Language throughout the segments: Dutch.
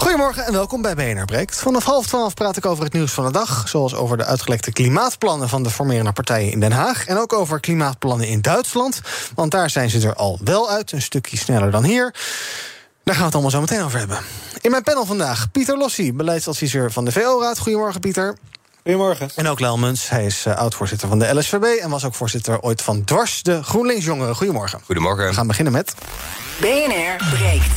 Goedemorgen en welkom bij BNR Breekt. Vanaf half twaalf praat ik over het nieuws van de dag... zoals over de uitgelekte klimaatplannen van de formerende partijen in Den Haag... en ook over klimaatplannen in Duitsland. Want daar zijn ze er al wel uit, een stukje sneller dan hier. Daar gaan we het allemaal zo meteen over hebben. In mijn panel vandaag Pieter Lossi, beleidsadviseur van de VO-raad. Goedemorgen, Pieter. Goedemorgen. En ook Lel Muns, hij is uh, oud-voorzitter van de LSVB... en was ook voorzitter ooit van Dwars, de GroenLinks-jongeren. Goedemorgen. Goedemorgen. We gaan beginnen met... BNR breekt.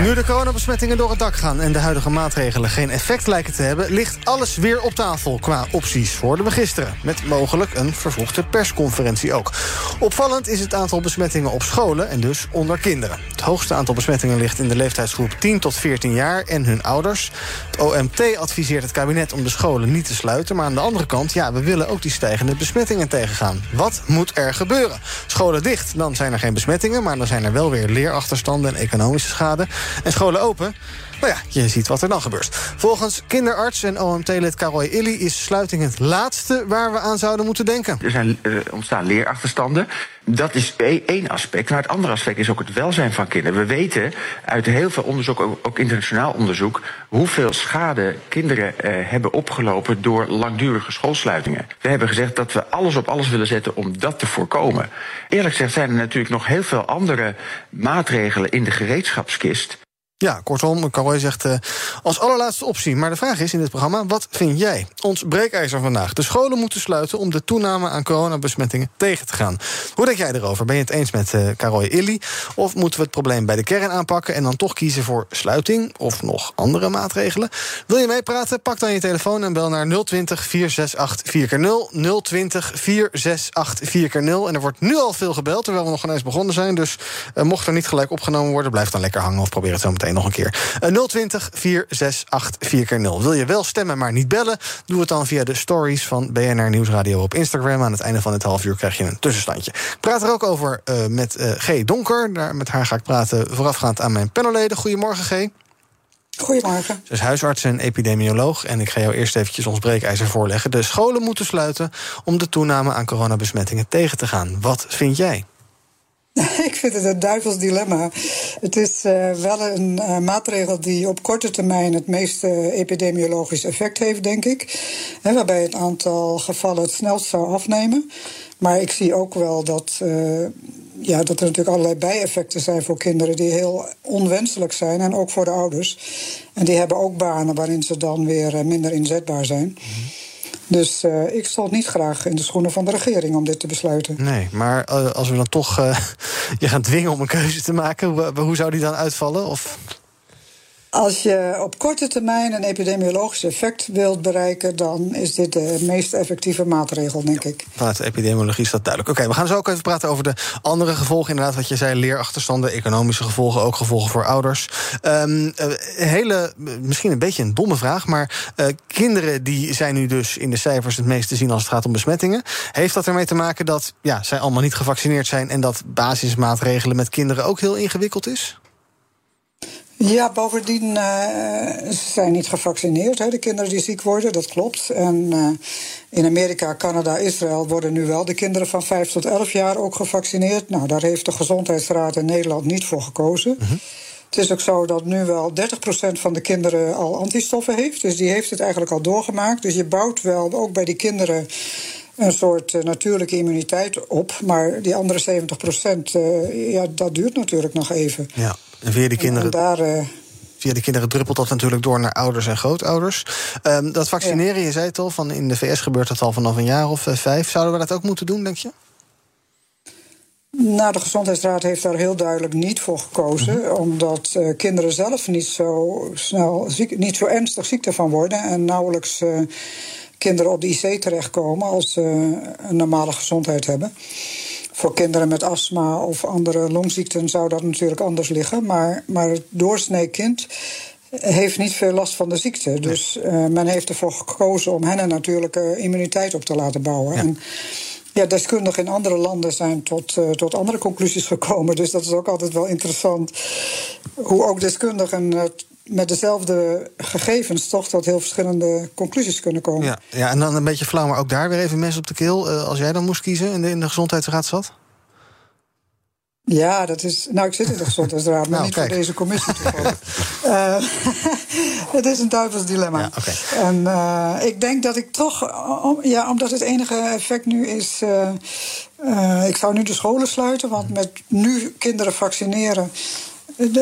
Nu de coronabesmettingen door het dak gaan en de huidige maatregelen geen effect lijken te hebben, ligt alles weer op tafel qua opties, hoorden we gisteren. Met mogelijk een vervroegde persconferentie ook. Opvallend is het aantal besmettingen op scholen en dus onder kinderen. Het hoogste aantal besmettingen ligt in de leeftijdsgroep 10 tot 14 jaar en hun ouders. Het OMT adviseert het kabinet om de scholen niet te sluiten, maar aan de andere kant, ja, we willen ook die stijgende besmettingen tegengaan. Wat moet er gebeuren? Scholen dicht, dan zijn er geen besmettingen, maar dan zijn er wel weer leerachterstanden en economische schade. En scholen open, nou ja, je ziet wat er dan gebeurt. Volgens kinderarts en OMT-lid Karoy Illy is sluiting het laatste waar we aan zouden moeten denken. Er zijn uh, ontstaan leerachterstanden. Dat is één aspect. Maar het andere aspect is ook het welzijn van kinderen. We weten uit heel veel onderzoek, ook, internationaal onderzoek, hoeveel schade kinderen uh, hebben opgelopen door langdurige schoolsluitingen. We hebben gezegd dat we alles op alles willen zetten om dat te voorkomen. Eerlijk gezegd zijn er natuurlijk nog heel veel andere maatregelen in de gereedschapskist. Ja, kortom, Karoy zegt uh, als allerlaatste optie. Maar de vraag is in dit programma, wat vind jij? Ons breekijzer vandaag. De scholen moeten sluiten om de toename aan coronabesmettingen tegen te gaan. Hoe denk jij erover? Ben je het eens met uh, Illy? Of moeten we het probleem bij de kern aanpakken... en dan toch kiezen voor sluiting of nog andere maatregelen? Wil je meepraten? Pak dan je telefoon en bel naar 020 468 4x0. 020 468 4x0. En er wordt nu al veel gebeld, terwijl we nog eens begonnen zijn. Dus uh, mocht er niet gelijk opgenomen worden... blijf dan lekker hangen of probeer het zo meteen nog een keer. Uh, 020 468 4x0. Wil je wel stemmen, maar niet bellen? Doe het dan via de stories van BNR Nieuwsradio op Instagram. Aan het einde van het half uur krijg je een tussenstandje. Ik praat er ook over uh, met uh, G. Donker. Daar, met haar ga ik praten voorafgaand aan mijn panelleden. Goedemorgen, G. Goedemorgen. Ze is huisarts en epidemioloog. En ik ga jou eerst eventjes ons breekijzer voorleggen. De scholen moeten sluiten om de toename aan coronabesmettingen tegen te gaan. Wat vind jij? Ik vind het een duivels dilemma. Het is uh, wel een uh, maatregel die op korte termijn het meeste epidemiologisch effect heeft, denk ik. Waarbij het aantal gevallen het snelst zou afnemen. Maar ik zie ook wel dat, uh, ja, dat er natuurlijk allerlei bijeffecten zijn voor kinderen die heel onwenselijk zijn. En ook voor de ouders. En die hebben ook banen waarin ze dan weer minder inzetbaar zijn. Mm-hmm. Dus uh, ik stond niet graag in de schoenen van de regering om dit te besluiten. Nee, maar uh, als we dan toch uh, je gaan dwingen om een keuze te maken, hoe, hoe zou die dan uitvallen? Of? Als je op korte termijn een epidemiologisch effect wilt bereiken, dan is dit de meest effectieve maatregel, denk ik. Vanuit de epidemiologie is dat duidelijk. Oké, we gaan zo ook even praten over de andere gevolgen. Inderdaad, wat je zei, leerachterstanden, economische gevolgen, ook gevolgen voor ouders. Um, hele, misschien een beetje een domme vraag, maar uh, kinderen die zijn nu dus in de cijfers het meest te zien als het gaat om besmettingen. Heeft dat ermee te maken dat ja, zij allemaal niet gevaccineerd zijn en dat basismaatregelen met kinderen ook heel ingewikkeld is? Ja, bovendien uh, ze zijn niet gevaccineerd, hè, de kinderen die ziek worden, dat klopt. En uh, in Amerika, Canada, Israël worden nu wel de kinderen van 5 tot 11 jaar ook gevaccineerd. Nou, daar heeft de Gezondheidsraad in Nederland niet voor gekozen. Uh -huh. Het is ook zo dat nu wel 30% van de kinderen al antistoffen heeft. Dus die heeft het eigenlijk al doorgemaakt. Dus je bouwt wel ook bij die kinderen een soort uh, natuurlijke immuniteit op. Maar die andere 70 procent, uh, ja, dat duurt natuurlijk nog even. Ja, en via die kinderen. En daar, uh, Via de kinderen druppelt dat natuurlijk door naar ouders en grootouders. Um, dat vaccineren, je zei het al, van in de VS gebeurt dat al vanaf een jaar of vijf. Zouden we dat ook moeten doen, denk je? Nou, de Gezondheidsraad heeft daar heel duidelijk niet voor gekozen. Mm -hmm. Omdat uh, kinderen zelf niet zo snel ziek, niet zo ernstig ziek ervan worden. En nauwelijks uh, kinderen op de IC terechtkomen als ze een normale gezondheid hebben. voor kinderen met astma of andere longziekten zou dat natuurlijk anders liggen. Maar, maar het doorsnee kind heeft niet veel last van de ziekte. Dus uh, men heeft ervoor gekozen om hen een natuurlijke immuniteit op te laten bouwen. Ja. En ja, deskundigen in andere landen zijn tot, uh, tot andere conclusies gekomen. Dus dat is ook altijd wel interessant. Hoe ook deskundigen uh, met dezelfde gegevens toch tot heel verschillende conclusies kunnen komen. Ja, ja, en dan een beetje flauw, maar ook daar weer even mes op de keel. Uh, als jij dan moest kiezen in de, in de gezondheidsraad zat? Ja, dat is. Nou, ik zit in de gezondheidsraad, maar Nou, niet kijk. voor deze commissie. Eh, het is een duivels dilemma. Ja, oké. En eh, ik denk dat ik toch, om- ja, omdat het enige effect nu is. eh, eh, ik zou nu de scholen sluiten, want met nu kinderen vaccineren.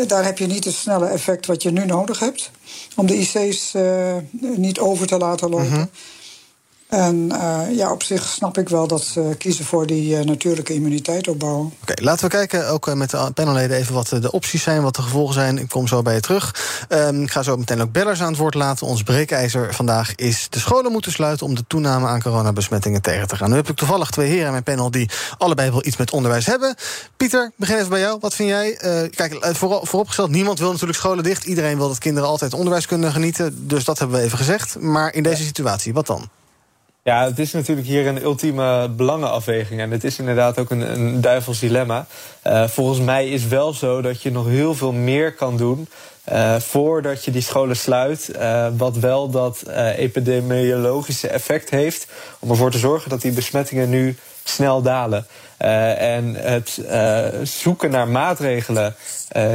Daar heb je niet het snelle effect wat je nu nodig hebt. Om de IC's eh, niet over te laten lopen. Mhm. En eh, ja, op zich snap ik wel dat ze kiezen voor die eh, natuurlijke immuniteit opbouwen. Oké, laten we kijken, ook eh, met de panelleden, even wat de opties zijn, wat de gevolgen zijn. Ik kom zo bij je terug. Ehm, ik ga zo meteen ook bellers aan het woord laten. Ons breekijzer vandaag is de scholen moeten sluiten om de toename aan coronabesmettingen tegen te gaan. Nu heb ik toevallig twee heren in mijn panel die allebei wel iets met onderwijs hebben. Pieter, begin even bij jou. Wat vind jij? Eh, kijk, voorop, vooropgesteld, niemand wil natuurlijk scholen dicht. Iedereen wil dat kinderen altijd onderwijs kunnen genieten. Dus dat hebben we even gezegd. Maar in deze situatie, wat dan? Ja, het is natuurlijk hier een ultieme belangenafweging. En het is inderdaad ook een, een duivels dilemma. Eh, volgens mij is wel zo dat je nog heel veel meer kan doen. eh, voordat je die scholen sluit. eh, wat wel dat epidemiologische effect heeft. Om ervoor te zorgen dat die besmettingen nu snel dalen. En het zoeken naar maatregelen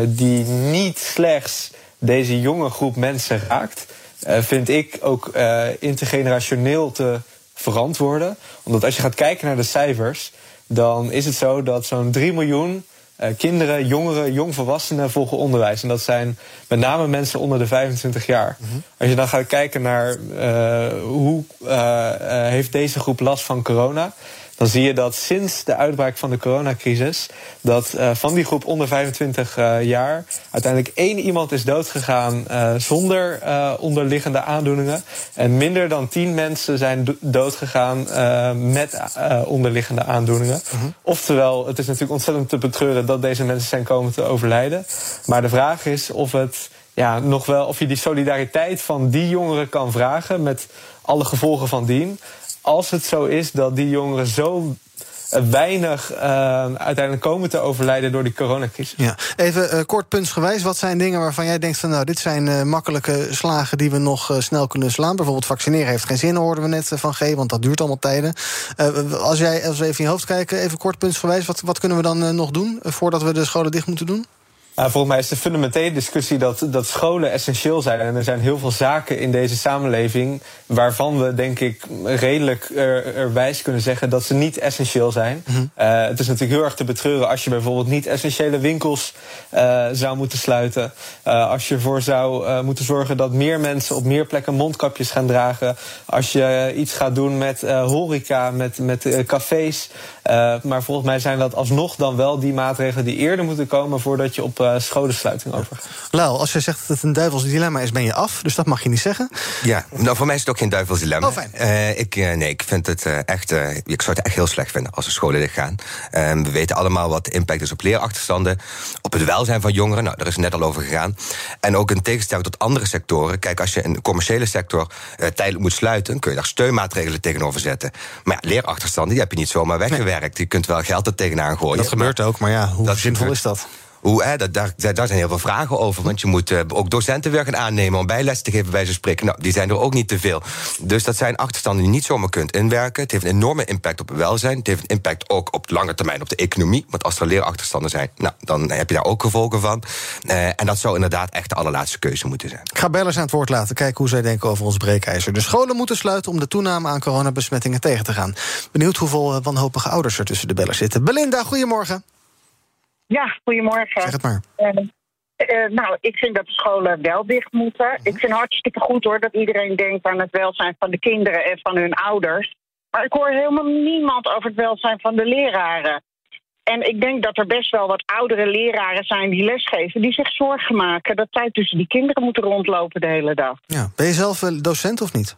die niet slechts deze jonge groep mensen raakt, vind ik ook intergenerationeel te verantwoorden. Omdat als je gaat kijken naar de cijfers, dan is het zo dat zo'n 3 miljoen eh, kinderen, jongeren, jongvolwassenen volgen onderwijs. En dat zijn met name mensen onder de 25 jaar. Als je dan gaat kijken naar eh, hoe eh, heeft deze groep last van corona dan zie je dat sinds de uitbraak van de coronacrisis... dat eh, van die groep onder 25 eh, jaar... uiteindelijk één iemand is doodgegaan eh, zonder onderliggende aandoeningen... en minder dan tien mensen zijn do- doodgegaan met onderliggende aandoeningen. Oftewel, het is natuurlijk ontzettend te betreuren... dat deze mensen zijn komen te overlijden. Maar de vraag is of het... Ja, nog wel of je die solidariteit van die jongeren kan vragen met alle gevolgen van dien als het zo is dat die jongeren zo eh, weinig eh, uiteindelijk komen te overlijden door die coronacrisis. Ja, even eh, kort puntsgewijs. Wat zijn dingen waarvan jij denkt van nou, dit zijn makkelijke slagen die we nog snel kunnen slaan? Bijvoorbeeld vaccineren heeft geen zin, hoorden we net van G, want dat duurt allemaal tijden. Als jij als we even in je hoofd kijken, even kort puntsgewijs, wat, wat kunnen we dan nog doen voordat we de scholen dicht moeten doen? Nou, volgens mij is de fundamentele discussie dat, dat scholen essentieel zijn. En er zijn heel veel zaken in deze samenleving waarvan we, denk ik, redelijk er, er wijs kunnen zeggen dat ze niet essentieel zijn. Eh, het is natuurlijk heel erg te betreuren als je bijvoorbeeld niet essentiële winkels eh, zou moeten sluiten. Eh, als je ervoor zou eh, moeten zorgen dat meer mensen op meer plekken mondkapjes gaan dragen. Als je iets gaat doen met eh, horeca, met, met eh, cafés. Eh, maar volgens mij zijn dat alsnog dan wel die maatregelen die eerder moeten komen voordat je op eh, scholensluiting overgaat. Lau, als jij zegt dat het een duivels dilemma is, ben je af. Dus dat mag je niet zeggen. Ja, nou voor mij is het ook geen duivels dilemma. Oh, fijn. Eh, ik, eh, nee, ik vind het eh, echt. eh, ik zou het echt heel slecht vinden als de scholen dicht gaan. Ehm, we weten allemaal wat de impact is op leerachterstanden, op het welzijn van jongeren. Nou, daar is het net al over gegaan. En ook in tegenstelling tot andere sectoren. Kijk, als je een commerciële sector eh, tijdelijk moet sluiten, kun je daar steunmaatregelen tegenover zetten. Maar ja, leerachterstanden, die heb je niet zomaar weggewerkt. Je kunt wel geld er tegenaan gooien. Dat gebeurt ook, maar ja, hoe Dat zinvol is dat? Hoe, hè, dat, daar, zijn heel veel vragen over. Want je moet eh, ook docenten weer gaan aannemen om bijles te geven bij ze spreken. Nou, die zijn er ook niet te veel. Dus dat zijn achterstanden die je niet zomaar kunt inwerken. Het heeft een enorme impact op het welzijn. Het heeft een impact ook op lange termijn op de economie. Want als er leerachterstanden zijn, nou, dan heb je daar ook gevolgen van. Eh, en dat zou inderdaad echt de allerlaatste keuze moeten zijn. Ik ga bellers aan het woord laten, kijken hoe zij denken over ons breekijzer. De scholen moeten sluiten om de toename aan coronabesmettingen tegen te gaan. Benieuwd hoeveel eh, wanhopige ouders er tussen de bellers zitten. Belinda, goedemorgen. Ja, goedemorgen. Zeg het maar. Eh, eh, nou, ik vind dat de scholen wel dicht moeten. Ik vind hartstikke goed hoor dat iedereen denkt aan het welzijn van de kinderen en van hun ouders. Maar ik hoor helemaal niemand over het welzijn van de leraren. En ik denk dat er best wel wat oudere leraren zijn die lesgeven, die zich zorgen maken dat zij tussen die kinderen moeten rondlopen de hele dag. Ja. Ben je zelf eh, docent of niet?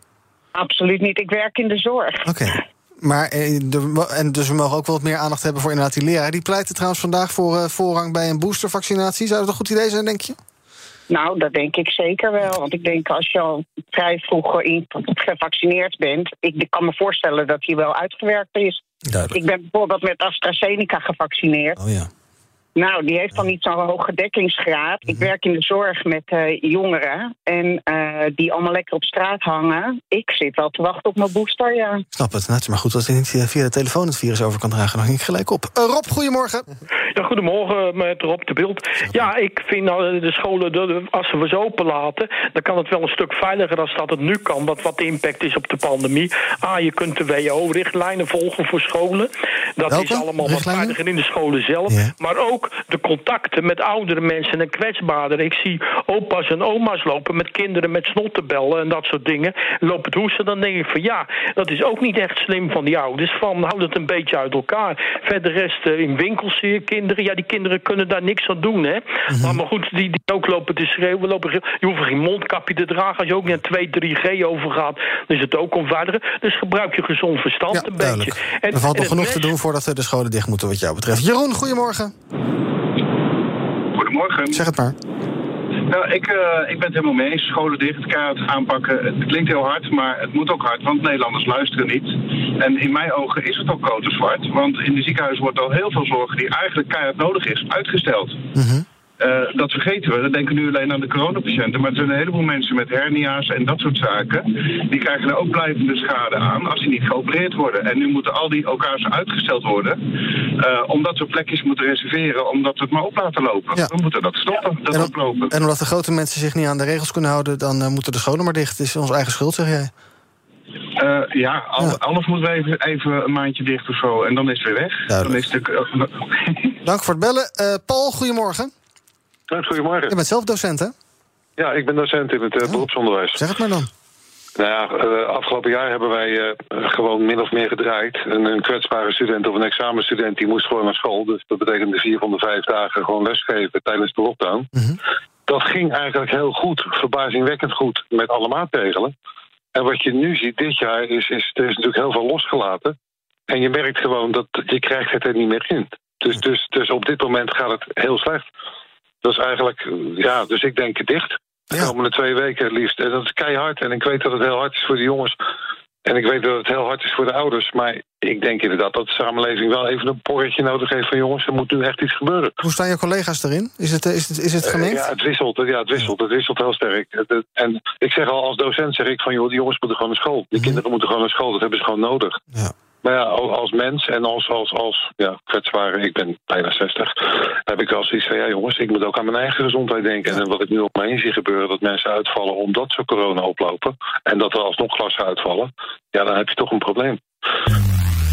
Absoluut niet. Ik werk in de zorg. Oké. Maar, eh, en dus we mogen ook wel wat meer aandacht hebben voor inderdaad die leraren. Die pleiten trouwens vandaag voor eh, voorrang bij een boostervaccinatie. Zou dat een goed idee zijn, denk je? Nou, dat denk ik zeker wel. Want ik denk als je al vrij vroeg in- gevaccineerd bent... Ik, ik kan me voorstellen dat die wel uitgewerkt is. Duidelijk. Ik ben bijvoorbeeld met AstraZeneca gevaccineerd. Oh ja. Nou, die heeft dan niet zo'n hoge dekkingsgraad. Ik werk in de zorg met eh, jongeren en eh, die allemaal lekker op straat hangen. Ik zit wel te wachten op mijn booster, ja. Ik snap het. Nou, het is maar goed dat je niet via- via de telefoon het virus over kan dragen. Dan ging ik gelijk op. Eh, Rob, goedemorgen. Ja, goedemorgen, met Rob de Beeld. Ja, ik vind nou, de scholen, als we ze open laten... dan kan het wel een stuk veiliger dan dat het nu kan. Wat, wat de impact is op de pandemie. Ah, je kunt de WHO-richtlijnen volgen voor scholen. Dat Welke is allemaal wat veiliger in de scholen zelf. Ja. Maar ook de contacten met oudere mensen en kwetsbaarder. Ik zie opa's en oma's lopen met kinderen met snottenbellen en dat soort dingen. Lopen het hoesten, dan denk ik van ja, dat is ook niet echt slim van die ouders. Van houd het een beetje uit elkaar. Verder rest eh, in winkels zie je kinderen. Ja, die kinderen kunnen daar niks aan doen, hè. Maar, maar goed, die, die ook lopen te schreeuwen. Lopen, je hoeft geen mondkapje te dragen. Als je ook naar 2, 3G overgaat, dan is het ook onveiliger. Dus gebruik je gezond verstand Ja, een duidelijk. beetje. En- er valt nog genoeg te doen voordat we de scholen dicht moeten wat jou betreft. Jeroen, goedemorgen. Goedemorgen. Zeg het maar. Nou, ik, eh, ik ben het helemaal mee eens. Scholen dicht, keihard aanpakken. Het klinkt heel hard, maar het moet ook hard, want Nederlanders luisteren niet. En in mijn ogen is het ook grote zwart. Want in de ziekenhuizen wordt al heel veel zorg die eigenlijk keihard nodig is, uitgesteld. Eh, dat vergeten we. We denken nu alleen aan de coronapatiënten. Maar er zijn een heleboel mensen met hernia's en dat soort zaken. Die krijgen er ook blijvende schade aan als die niet geopereerd worden. En nu moeten al die OK's uitgesteld worden. eh, omdat we plekjes moeten reserveren. Omdat we het maar op laten lopen. Ja. We moeten dat stoppen, dat En, oplopen. en omdat de grote mensen zich niet aan de regels kunnen houden... dan eh, moeten de scholen maar dicht. Het is onze eigen schuld, zeg jij. Ja, al- Ja. alles moeten we even, even een maandje dicht of zo. En dan is het weer weg. Dan is de... Dank voor het bellen. Paul, goedemorgen. Goedemorgen. Je bent zelf docent, hè? Ja, ik ben docent in het eh, beroepsonderwijs. Zeg het maar dan. Nou ja, eh, afgelopen jaar hebben wij eh, gewoon min of meer gedraaid. Een, een kwetsbare student of een examenstudent die moest gewoon naar school. Dus dat betekende vier van de vijf dagen gewoon lesgeven tijdens de lockdown. Dat ging eigenlijk heel goed, verbazingwekkend goed, met alle maatregelen. En wat je nu ziet dit jaar is, is er is natuurlijk heel veel losgelaten. En je merkt gewoon dat je krijgt het er niet meer in. Dus, dus, dus op dit moment gaat het heel slecht. Dat is eigenlijk, ja, dus ik denk dicht. De komende twee weken het liefst. En dat is keihard. En ik weet dat het heel hard is voor de jongens. En ik weet dat het heel hard is voor de ouders. Maar ik denk inderdaad dat de samenleving wel even een porretje nodig heeft van jongens, er moet nu echt iets gebeuren. Hoe staan je collega's erin? Is het, is het, is het Eh, gemengd? ja, het wisselt. Ja, het wisselt. Het wisselt heel sterk. En ik zeg al, als docent zeg ik van, joh, die jongens moeten gewoon naar school. Die kinderen moeten gewoon naar school. Dat hebben ze gewoon nodig. Ja. Maar ja, al- als mens en als, als, als ja, kwetsbare, ik ben bijna 60, heb ik wel zoiets van, ja jongens, ik moet ook aan mijn eigen gezondheid denken. En wat ik nu op mij zie gebeuren, dat mensen uitvallen omdat ze corona oplopen. En dat er alsnog klassen uitvallen. Ja, dan heb je toch een probleem.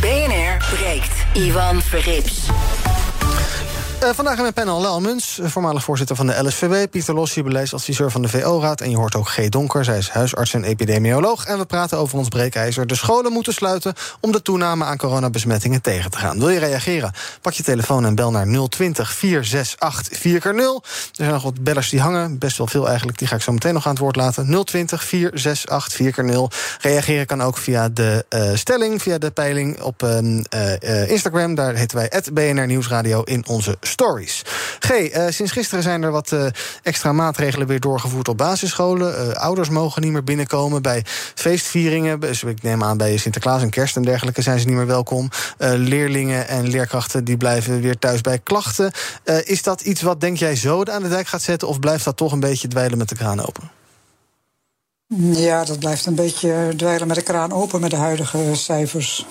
BNR breekt. Ivan Verrips. Eh, vandaag in mijn panel Lel Muns, eh, voormalig voorzitter van de LSVB... Pieter Lossie, beleidsadviseur van de VO-raad... en je hoort ook G. Donker, zij is huisarts en epidemioloog... en we praten over ons breekijzer. De scholen moeten sluiten om de toename aan coronabesmettingen tegen te gaan. Wil je reageren? Pak je telefoon en bel naar 020 468 4x0. Er zijn nog wat bellers die hangen, best wel veel eigenlijk. Die ga ik zo meteen nog aan het woord laten. 020 468 4x0. Reageren kan ook via de eh, stelling, via de peiling op ehm, eh, eh, Instagram. Daar heten wij BNR Nieuwsradio in onze stories. G, eh, sinds gisteren zijn er wat eh, extra maatregelen weer doorgevoerd op basisscholen. Eh, ouders mogen niet meer binnenkomen bij feestvieringen. Dus ik neem aan bij Sinterklaas en kerst en dergelijke zijn ze niet meer welkom. Leerlingen en leerkrachten die blijven weer thuis bij klachten. Is dat iets wat denk jij zo aan de dijk gaat zetten... of blijft dat toch een beetje dweilen met de kraan open? Ja, dat blijft een beetje dweilen met de kraan open met de huidige cijfers.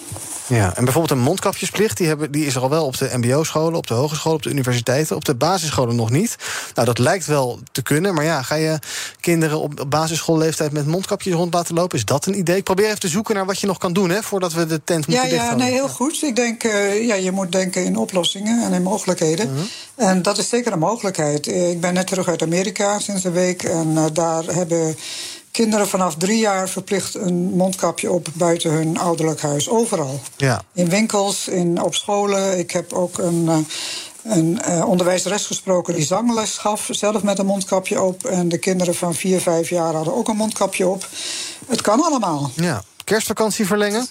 Ja, en bijvoorbeeld een mondkapjesplicht, die, hebben, die is er al wel op de mbo-scholen, op de hogescholen, op de universiteiten, op de basisscholen nog niet. Nou, dat lijkt wel te kunnen, maar ja, ga je kinderen op basisschoolleeftijd met mondkapjes rond laten lopen? Is dat een idee? Ik probeer even te zoeken naar wat je nog kan doen, hè, voordat we de tent Ja, moeten ja, dichthouden. nee, heel goed. Ik denk, eh, ja, je moet denken in oplossingen en in mogelijkheden. Mhm. En dat is zeker een mogelijkheid. Eh, Ik ben net terug uit Amerika sinds een week. En eh, daar hebben kinderen vanaf drie jaar verplicht een mondkapje op buiten hun ouderlijk huis. Overal. Ja. In winkels, in, op scholen. Ik heb ook een, eh, een eh, onderwijzeres gesproken die zangles gaf, zelf met een mondkapje op. En de kinderen van vier, vijf jaar hadden ook een mondkapje op. Het kan allemaal. Ja. Kerstvakantie verlengen?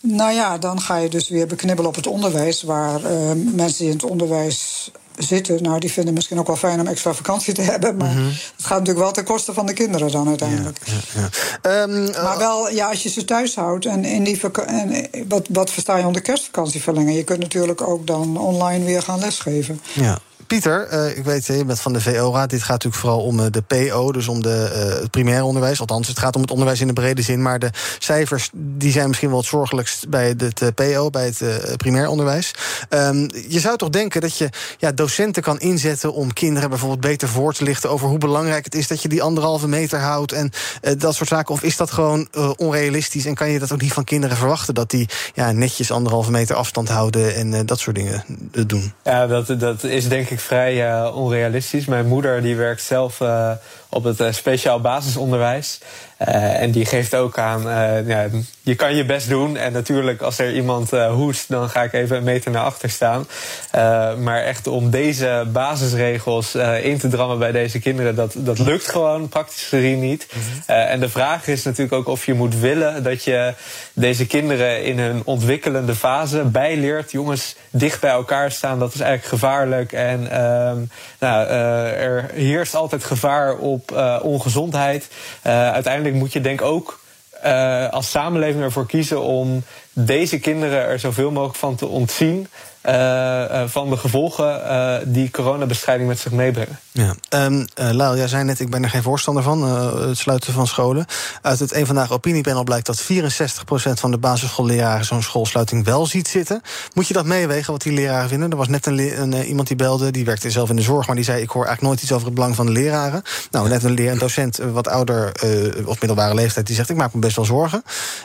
Nou ja, dan ga je dus weer beknibbelen op het onderwijs, waar eh, mensen die in het onderwijs zitten, nou, die vinden misschien ook wel fijn om extra vakantie te hebben. Maar Mhm. het gaat natuurlijk wel ten koste van de kinderen dan uiteindelijk. Ehm, maar wel, ja, als je ze thuis houdt en in die en eh, wat, wat versta je onder kerstvakantie verlengen? Je kunt natuurlijk ook dan online weer gaan lesgeven. Ja. Pieter, eh, ik weet, eh, je bent van de VO-raad. Dit gaat natuurlijk vooral om eh, de PO, dus om de, het primair onderwijs. Althans, het gaat om het onderwijs in de brede zin. Maar de cijfers die zijn misschien wel het zorgelijkst bij het PO, bij het primair onderwijs. Ehm, je zou toch denken dat je ja, docenten kan inzetten om kinderen bijvoorbeeld beter voor te lichten over hoe belangrijk het is dat je die anderhalve meter houdt en dat soort zaken. Of is dat gewoon onrealistisch en kan je dat ook niet van kinderen verwachten dat die ja, netjes anderhalve meter afstand houden en dat soort dingen doen? Ja, dat, dat is denk ik vrij eh, onrealistisch. Mijn moeder die werkt zelf eh, op het eh, speciaal basisonderwijs. Eh, en die geeft ook aan, eh, ja, je kan je best doen. En natuurlijk, als er iemand hoest, dan ga ik even een meter naar achter staan. Maar echt om deze basisregels in te drammen bij deze kinderen, dat, dat lukt gewoon praktisch gezien niet. Eh, en de vraag is natuurlijk ook of je moet willen dat je deze kinderen in hun ontwikkelende fase bijleert. Jongens, dicht bij elkaar staan, dat is eigenlijk gevaarlijk. En ehm, nou, er heerst altijd gevaar op eh, ongezondheid. Eh, uiteindelijk moet je denk ook eh, als samenleving ervoor kiezen om deze kinderen er zoveel mogelijk van te ontzien. Eh, eh, van de gevolgen eh, die coronabestrijding met zich meebrengen. Ja. Um, Laal, jij zei net, ik ben er geen voorstander van, het sluiten van scholen. Uit het Een Vandaag Opiniepanel blijkt dat 64% van de basisschoolleraren zo'n schoolsluiting wel ziet zitten. Moet je dat meewegen, wat die leraren vinden? Er was net een, een iemand die belde, die werkte zelf in de zorg, maar die zei: Ik hoor eigenlijk nooit iets over het belang van de leraren. Nou, net een, leer, een docent, wat ouder of middelbare leeftijd, die zegt: Ik maak me best wel zorgen.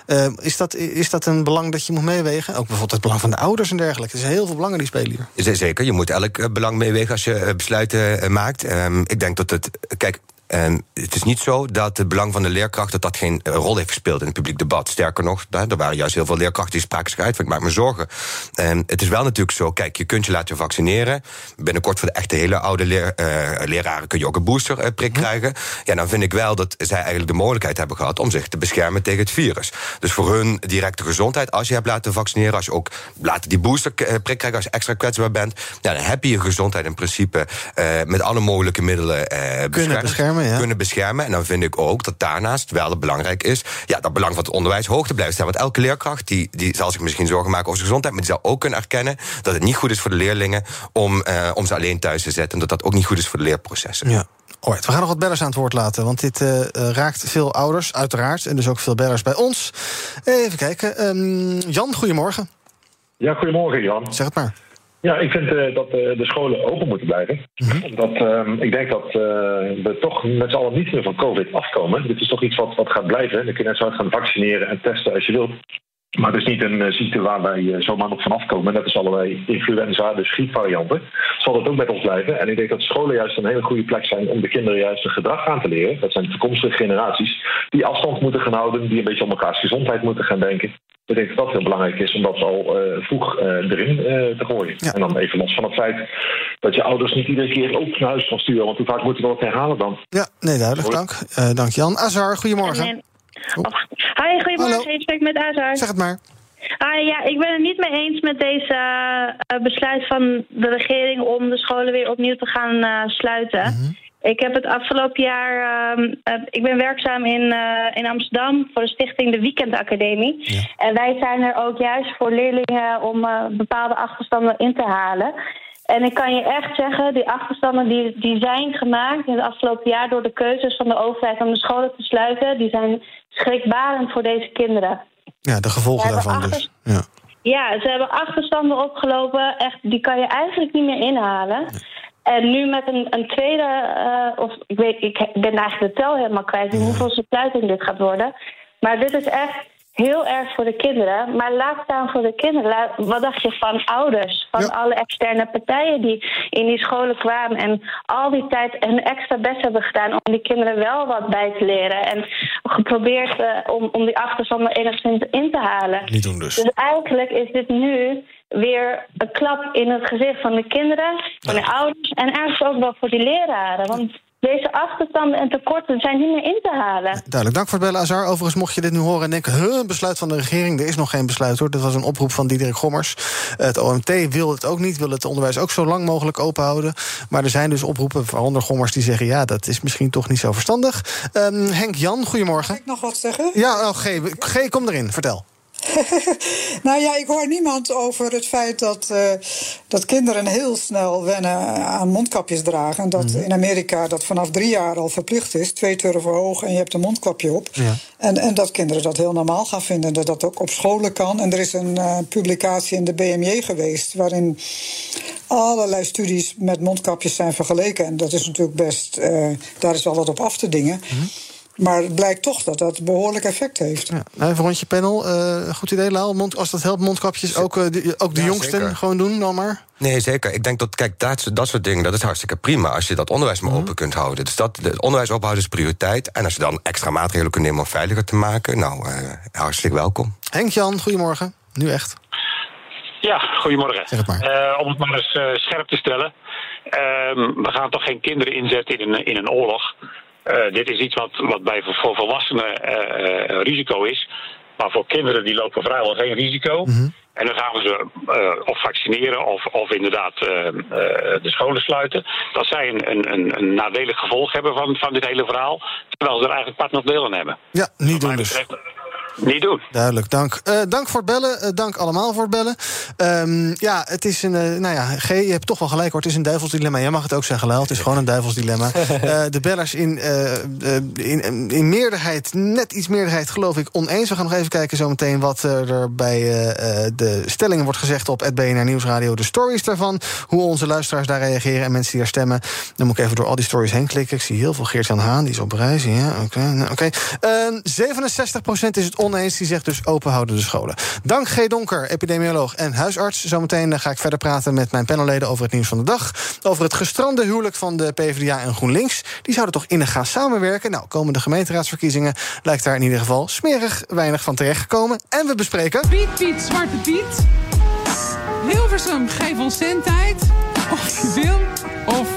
Uh, is, dat, is dat een belang dat je moet meewegen? Ook bijvoorbeeld het belang van de ouders en dergelijke. Er zijn heel veel belangen die spelen hier. Zeker, je moet elk belang meewegen als je besluiten maakt. Um, ik denk dat het. Kijk, en het is niet zo dat het belang van de leerkracht dat dat geen rol heeft gespeeld in het publiek debat. Sterker nog, er waren juist heel veel leerkrachten die spraken zich uit. Ik maak me zorgen. En het is wel natuurlijk zo, kijk, je kunt je laten vaccineren. Binnenkort voor de echte hele oude leer, uh, leraren kun je ook een boosterprik uh, krijgen. Ja, dan vind ik wel dat zij eigenlijk de mogelijkheid hebben gehad om zich te beschermen tegen het virus. Dus voor hun directe gezondheid, als je hebt laten vaccineren, als je ook laten die boosterprik krijgen, als je extra kwetsbaar bent, ja, dan heb je je gezondheid in principe uh, met alle mogelijke middelen kunnen beschermen. Ja. kunnen beschermen. En dan vind ik ook dat daarnaast wel het belangrijk is... Ja, dat belang van het onderwijs hoog te blijven staan. Want elke leerkracht die, die zal zich misschien zorgen maken over zijn gezondheid... maar die zal ook kunnen erkennen dat het niet goed is voor de leerlingen... om, uh, om ze alleen thuis te zetten. En dat dat ook niet goed is voor de leerprocessen. Ja. Alright, we gaan nog wat bellers aan het woord laten. Want dit uh, raakt veel ouders, uiteraard. En dus ook veel bellers bij ons. Even kijken. Um, Jan, goedemorgen. Ja, goedemorgen Jan. Zeg het maar. Ja, ik vind uh, dat uh, de scholen open moeten blijven. Mm-hmm. Omdat uh, ik denk dat uh, we toch met z'n allen niet meer van COVID afkomen. Dit is toch iets wat, wat gaat blijven. Dan kun je net zo hard gaan vaccineren en testen als je wilt. Maar het is niet een ziekte waar wij zomaar nog van afkomen. Net als allerlei influenza, dus griepvarianten. Zal dat ook met ons blijven. En ik denk dat scholen juist een hele goede plek zijn om de kinderen juist een gedrag aan te leren. Dat zijn toekomstige generaties die afstand moeten gaan houden, die een beetje om elkaars gezondheid moeten gaan denken. Ik denk dat dat heel belangrijk is om dat al uh, vroeg uh, erin uh, te gooien. Ja. En dan even los van het feit dat je ouders niet iedere keer ook naar huis kan sturen. Want hoe vaak moeten we dat herhalen dan? Ja, nee, duidelijk. Dank. dank Jan. Azar, goedemorgen. En, oh. Hi, goedemorgen. Hallo. Ik spreek met Azar. Zeg het maar. Ah, ja, ik ben het niet mee eens met deze uh, besluit van de regering om de scholen weer opnieuw te gaan uh, sluiten. Mm -hmm. Ik heb het afgelopen jaar. Uh, uh, ik ben werkzaam in, uh, in Amsterdam voor de stichting De Weekendacademie. Ja. En wij zijn er ook juist voor leerlingen om eh, bepaalde achterstanden in te halen. En ik kan je echt zeggen, die achterstanden die, die zijn gemaakt in het afgelopen jaar door de keuzes van de overheid om de scholen te sluiten, die zijn schrikbarend voor deze kinderen. Ja, de gevolgen daarvan achter... dus. Ja. ja, ze hebben achterstanden opgelopen, echt, die kan je eigenlijk niet meer inhalen. En nu met een, een tweede, uh, of ik, weet, ik ben eigenlijk de tel helemaal kwijt, ja. hoeveel sluiting dit gaat worden. Maar dit is echt heel erg voor de kinderen. Maar laat staan voor de kinderen. Wat dacht je van ouders? Van ja. alle externe partijen die in die scholen kwamen en al die tijd hun extra best hebben gedaan om die kinderen wel wat bij te leren. En geprobeerd uh, om, om die achterstanden enigszins in te halen. Niet doen dus. Dus eigenlijk is dit nu weer een klap in het gezicht van de kinderen, van de ouders en eigenlijk ook wel voor die leraren. Want deze achterstanden en tekorten zijn niet meer in te halen. Duidelijk, dank voor het bellen, Azar. Overigens, mocht je dit nu horen en denken... huh, een besluit van de regering, er is nog geen besluit, hoor. Dat was een oproep van Diederik Gommers. Het OMT wil het ook niet, wil het onderwijs ook zo lang mogelijk open houden. Maar er zijn dus oproepen, waaronder Gommers, die zeggen... ja, dat is misschien toch niet zo verstandig. Um, Henk Jan, goedemorgen. Mag ik nog wat zeggen? Ja, oh, G, G, kom erin, vertel. nou ja, ik hoor niemand over het feit dat, uh, dat kinderen heel snel wennen aan mondkapjes dragen. En dat mm -hmm. in Amerika dat vanaf drie jaar al verplicht is. Twee turven hoog en je hebt een mondkapje op. Ja. En, en dat kinderen dat heel normaal gaan vinden. Dat dat ook op scholen kan. En er is een uh, publicatie in de BMJ geweest. waarin allerlei studies met mondkapjes zijn vergeleken. En dat is natuurlijk best. Uh, daar is wel wat op af te dingen. Mm -hmm. Maar het blijkt toch dat dat behoorlijk effect heeft. Ja. Nou, even rondje panel. Uh, goed idee, Laal. Mond, als dat helpt, mondkapjes ook, uh, de, ook de ja, jongsten zeker. gewoon doen dan maar? Nee, zeker. Ik denk dat, kijk, dat, dat soort dingen, dat is hartstikke prima... als je dat onderwijs maar mm -hmm. open kunt houden. Dus dat, het onderwijs ophouden is prioriteit. En als je dan extra maatregelen kunt nemen om veiliger te maken... nou, uh, hartstikke welkom. Henk-Jan, goedemorgen. Nu echt. Ja, goedemorgen. Zeg het maar. Uh, om het maar eens uh, scherp te stellen. Uh, we gaan toch geen kinderen inzetten in een, in een oorlog... Uh, dit is iets wat, wat bij voor volwassenen uh, risico is. Maar voor kinderen die lopen vrijwel geen risico. Mm -hmm. En dan gaan we ze uh, of vaccineren of, of inderdaad de scholen sluiten. Dat zij een, een, een nadelig gevolg hebben van, van dit hele verhaal. Terwijl ze er eigenlijk part nog deel aan hebben. Ja, niet doen dus. Niet doen. Duidelijk, dank. Uh, dank voor het bellen. Uh, dank allemaal voor het bellen. Um, ja, het is een. Uh, nou ja, G, je hebt toch wel gelijk hoor. Het is een duivelsdilemma. Jij mag het ook zeggen, Laal. Het is gewoon een duivelsdilemma. de bellers in, in, in meerderheid, net iets meerderheid, geloof ik, oneens. We gaan nog even kijken zometeen wat er bij de stellingen wordt gezegd op BNR Nieuwsradio. De stories daarvan. Hoe onze luisteraars daar reageren en mensen die daar stemmen. Dan moet ik even door al die stories heen klikken. Ik zie heel veel Geert-Jan Haan, die is op reis. Ja, oké. Okay, nou, okay. 67% is het oneens. Die zegt dus open houden de scholen. Dank G. Donker, epidemioloog en huisarts. Zometeen ga ik verder praten met mijn panelleden over het nieuws van de dag. Over het gestrande huwelijk van de PvdA en GroenLinks. Die zouden toch innig gaan samenwerken? Nou, komende gemeenteraadsverkiezingen lijkt daar in ieder geval smerig weinig van terechtgekomen. En we bespreken... Piet, Piet, Zwarte Piet. Hilversum, geef ons zendtijd. Of je of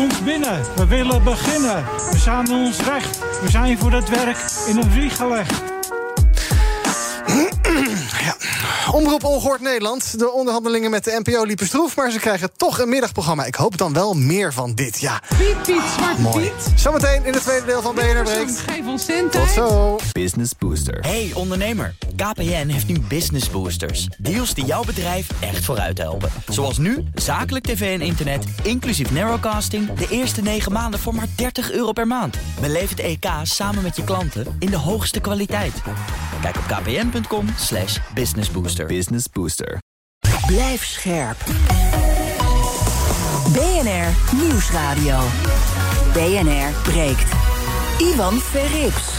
ons binnen. We willen beginnen. We staan ons recht. We zijn voor het werk in een vlieg gelegd. Omroep Ongehoord Nederland. De onderhandelingen met de NPO liepen stroef... maar ze krijgen toch een middagprogramma. Ik hoop dan wel meer van dit, ja. Piet, Piet, Zwarte Mooi. Piet. Zometeen in het tweede deel van BNR Breekt. Geef ons cent. Tot zo. Business Booster. Hey ondernemer, KPN heeft nu Business Boosters. Deals die jouw bedrijf echt vooruit helpen. Zoals nu, zakelijk tv en internet, inclusief narrowcasting... de eerste 9 maanden voor maar 30 euro per maand. Beleef het EK samen met je klanten in de hoogste kwaliteit. Kijk op kpn.com slash Business Booster. Blijf scherp. BNR Nieuwsradio. BNR breekt. Ivan Verrips.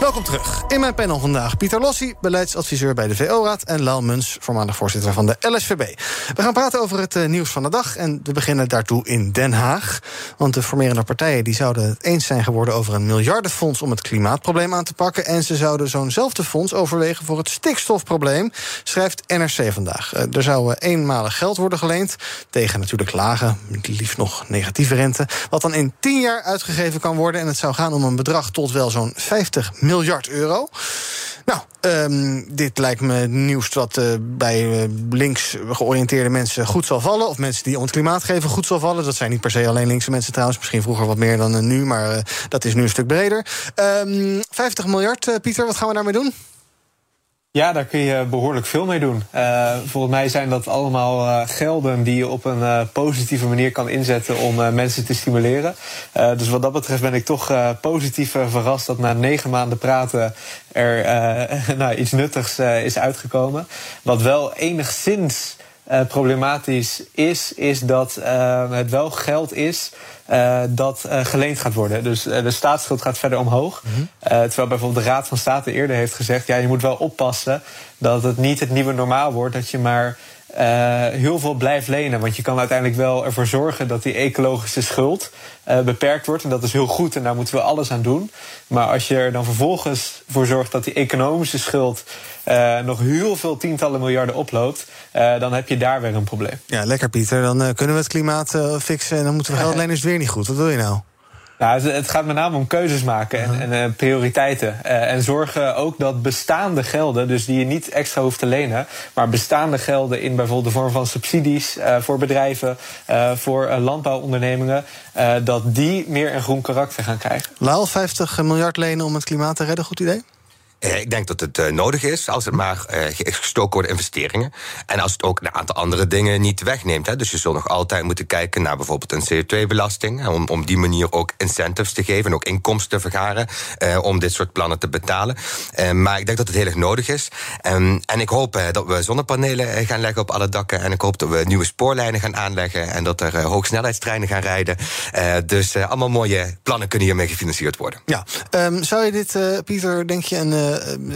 Welkom terug. In mijn panel vandaag Pieter Lossi, beleidsadviseur bij de VO-raad... en Lau Muns, voormalig voorzitter van de LSVB. We gaan praten over het uh, nieuws van de dag en we beginnen daartoe in Den Haag. Want de formerende partijen die zouden het eens zijn geworden... over een miljardenfonds om het klimaatprobleem aan te pakken... en ze zouden zo'nzelfde fonds overwegen voor het stikstofprobleem... schrijft NRC vandaag. Uh, er zou uh, eenmalig geld worden geleend, tegen natuurlijk lage... liefst nog negatieve rente, wat dan in 10 jaar uitgegeven kan worden... en het zou gaan om een bedrag tot wel zo'n 50 miljard euro. Nou, um, dit lijkt me nieuws dat uh, bij uh, links georiënteerde mensen goed zal vallen. Of mensen die om het klimaat geven goed zal vallen. Dat zijn niet per se alleen linkse mensen trouwens. Misschien vroeger wat meer dan uh, nu, maar dat is nu een stuk breder. Um, 50 miljard, Pieter, wat gaan we daarmee doen? Ja, daar kun je behoorlijk veel mee doen. Uh, volgens mij zijn dat allemaal uh, gelden die je op een uh, positieve manier kan inzetten om mensen te stimuleren. dus wat dat betreft ben ik toch positief verrast dat na negen maanden praten er nou, iets nuttigs is uitgekomen. Wat wel enigszins uh, problematisch is, is dat uh, het wel geld is uh, dat geleend gaat worden. Dus de staatsschuld gaat verder omhoog. Mm -hmm. terwijl bijvoorbeeld de Raad van State eerder heeft gezegd: ja, je moet wel oppassen dat het niet het nieuwe normaal wordt, dat je maar eh, heel veel blijft lenen. Want je kan uiteindelijk wel ervoor zorgen dat die ecologische schuld eh, beperkt wordt. En dat is heel goed en daar moeten we alles aan doen. Maar als je er dan vervolgens voor zorgt dat die economische schuld eh, nog heel veel tientallen miljarden oploopt, eh, dan heb je daar weer een probleem. Ja, lekker Pieter. Dan eh, kunnen we het klimaat fixen en dan moeten we geld lenen is weer niet goed. Wat wil je nou? Nou, het- gaat met name om keuzes maken en, en eh, prioriteiten. En zorgen ook dat bestaande gelden, dus die je niet extra hoeft te lenen, maar bestaande gelden in bijvoorbeeld de vorm van subsidies voor bedrijven, voor landbouwondernemingen, dat die meer een groen karakter gaan krijgen. Laal 50 miljard lenen om het klimaat te redden, goed idee? Eh, Ik denk dat het eh, nodig is als het maar eh, ge- gestoken wordt in investeringen. En als het ook een aantal andere dingen niet wegneemt. Dus je zult nog altijd moeten kijken naar bijvoorbeeld een CO2-belasting. hè, Om, om die manier ook incentives te geven en ook inkomsten te vergaren. om dit soort plannen te betalen. Maar ik denk dat het heel erg nodig is. Ehm, en ik hoop dat we zonnepanelen gaan leggen op alle dakken. En ik hoop dat we nieuwe spoorlijnen gaan aanleggen. En dat er hoogsnelheidstreinen gaan rijden. Dus allemaal mooie plannen kunnen hiermee gefinancierd worden. Ja. Ehm, zou je dit, Pieter, denk je, een,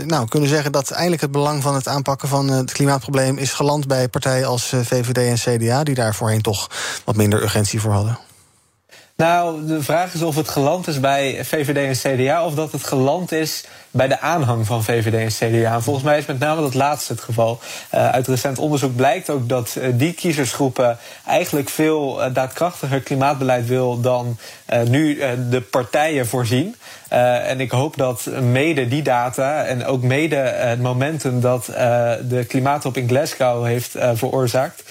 nou, kunnen zeggen dat eindelijk het belang van het aanpakken van eh, het klimaatprobleem is geland bij partijen als eh, VVD en CDA, die daar voorheen toch wat minder urgentie voor hadden? Nou, de vraag is of het geland is bij VVD en CDA of dat het geland is bij de aanhang van VVD en CDA. En volgens mij is met name dat laatste het geval. Uh, uit recent onderzoek blijkt ook dat die kiezersgroepen eigenlijk veel daadkrachtiger klimaatbeleid wil dan nu de partijen voorzien. En ik hoop dat mede die data en ook mede het momentum dat de klimaattop in Glasgow heeft veroorzaakt,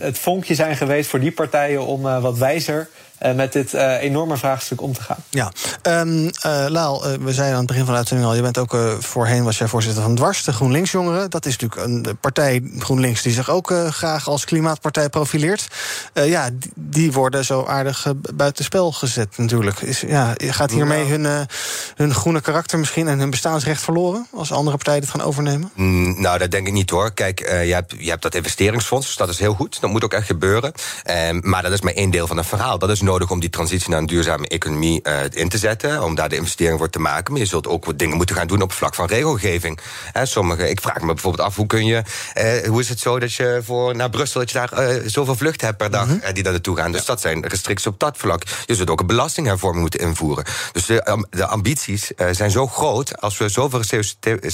het vonkje zijn geweest voor die partijen om wat wijzer met dit uh, enorme vraagstuk om te gaan. Ja, um, uh, Laal, we zeiden aan het begin van de uitzending al... je bent ook voorheen was jij voorzitter van Dwars, de GroenLinks-jongeren. Dat is natuurlijk een partij, GroenLinks, die zich ook graag als klimaatpartij profileert. ja, die, die, worden zo aardig buitenspel gezet natuurlijk. Is, ja, gaat hiermee hun, hun groene karakter misschien en hun bestaansrecht verloren... als andere partijen dit gaan overnemen? Mm, nou, dat denk ik niet hoor. Kijk, je, hebt, je hebt dat investeringsfonds, dus dat is heel goed. Dat moet ook echt gebeuren. Ehm, maar dat is maar één deel van het verhaal. Dat is nodig om die transitie naar een duurzame economie uh, in te zetten. Om daar de investering voor te maken. Maar je zult ook wat dingen moeten gaan doen op vlak van regelgeving. He, sommige, ik vraag me bijvoorbeeld af, hoe kun je. Uh, hoe is het zo dat je voor naar Brussel dat je daar uh, zoveel vluchten hebt per dag mm -hmm. die daar naartoe gaan? Dus dat zijn restricties op dat vlak. Je zult ook een belastinghervorming moeten invoeren. Dus de, de ambities zijn zo groot. Als we zoveel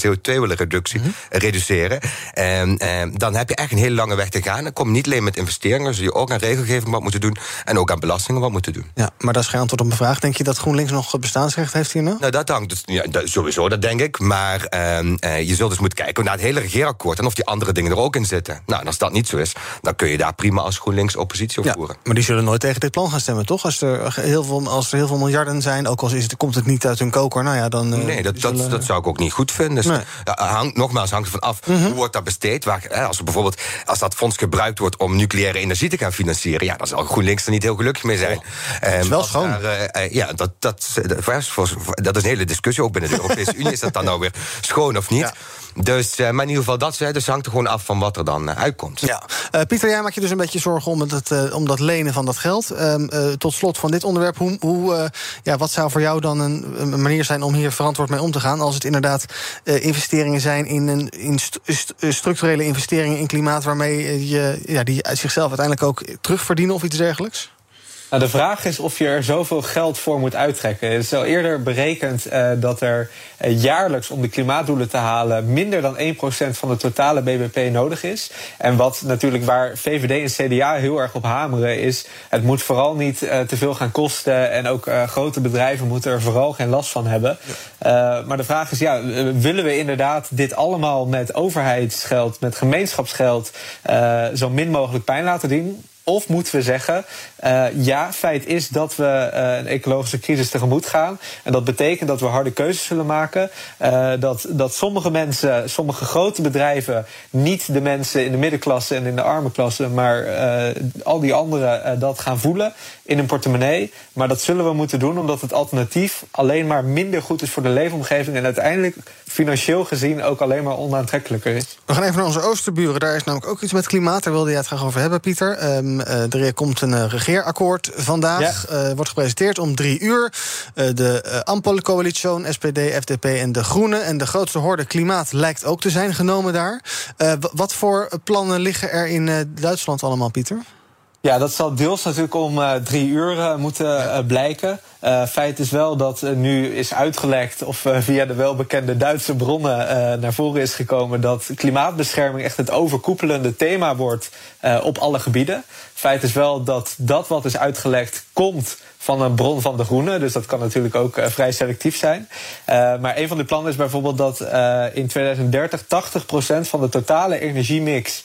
CO2 willen reductie, mm -hmm. reduceren. En, dan heb je echt een hele lange weg te gaan. Dan kom je niet alleen met investeringen, zul je ook aan regelgeving wat moeten doen. En ook aan wat moeten doen. Ja, maar dat is geen antwoord op mijn vraag. Denk je dat GroenLinks nog bestaansrecht heeft hier nou? Nou, dat hangt dus, ja, sowieso, dat denk ik. Maar uh, uh, je zult dus moeten kijken naar het hele regeerakkoord... en of die andere dingen er ook in zitten. Nou, en als dat niet zo is, dan kun je daar prima als GroenLinks oppositie op ja, voeren. Maar die zullen nooit tegen dit plan gaan stemmen, toch? Als er heel veel, als er heel veel miljarden zijn, ook al is het, komt het niet uit hun koker... nou ja, dan... Uh, nee, dat, zullen... dat, dat, zou ik ook niet goed vinden. Dus, nee. hangt, nogmaals, hangt ervan af, mm -hmm. hoe wordt dat besteed? Waar, als, er bijvoorbeeld, als dat fonds gebruikt wordt om nucleaire energie te gaan financieren... ja, dan zal GroenLinks er niet heel gelukkig mee zijn. Oh, um, is wel schoon. Daar, uh, ja, dat, dat, dat is een hele discussie ook binnen de Europese Unie. Is dat dan nou weer schoon of niet? Ja. Dus, maar in ieder geval, dat dus hangt er gewoon af van wat er dan uitkomt. Ja. Uh, Pieter, jij maakt je dus een beetje zorgen om, het, om dat lenen van dat geld. Ehm, tot slot van dit onderwerp, hoe, hoe, ja, wat zou voor jou dan een, een, manier zijn om hier verantwoord mee om te gaan? Als het inderdaad investeringen zijn in, een, in st st structurele investeringen in klimaat, waarmee je, ja, die zichzelf uiteindelijk ook terugverdienen of iets dergelijks? Nou, de vraag is of je er zoveel geld voor moet uittrekken. Het is al eerder berekend uh, dat er uh, jaarlijks om de klimaatdoelen te halen minder dan 1% van de totale BBP nodig is. En wat natuurlijk waar VVD en CDA heel erg op hameren is, het moet vooral niet uh, te veel gaan kosten en ook grote bedrijven moeten er vooral geen last van hebben. Ja. maar de vraag is, ja, willen we inderdaad dit allemaal met overheidsgeld, met gemeenschapsgeld zo min mogelijk pijn laten doen? Of moeten we zeggen, uh, ja, feit is dat we uh, een ecologische crisis tegemoet gaan. En dat betekent dat we harde keuzes zullen maken. Uh, dat, dat sommige mensen, sommige grote bedrijven, niet de mensen in de middenklasse en in de arme klasse, maar al die anderen dat gaan voelen in hun portemonnee. Maar dat zullen we moeten doen omdat het alternatief alleen maar minder goed is voor de leefomgeving. En uiteindelijk financieel gezien ook alleen maar onaantrekkelijker is. We gaan even naar onze oosterburen. Daar is namelijk ook iets met klimaat. Daar wilde jij het graag over hebben, Pieter. Ehm, eh, er komt een eh, regeerakkoord vandaag. Eh, wordt gepresenteerd om drie uur. Eh, de Ampel-coalitie, SPD, FDP en de Groenen. En de grootste horde klimaat lijkt ook te zijn genomen daar. Eh, wat voor plannen liggen er in eh, Duitsland allemaal, Pieter? Ja, dat zal deels natuurlijk om eh, drie uur eh, moeten eh, blijken. Feit is wel dat nu is uitgelekt, of via de welbekende Duitse bronnen naar voren is gekomen, dat klimaatbescherming echt het overkoepelende thema wordt op alle gebieden. Feit is wel dat dat wat is uitgelekt komt van een bron van de groene. Dus dat kan natuurlijk ook eh, vrij selectief zijn. Eh, maar een van de plannen is bijvoorbeeld dat eh, in 2030 80% van de totale energiemix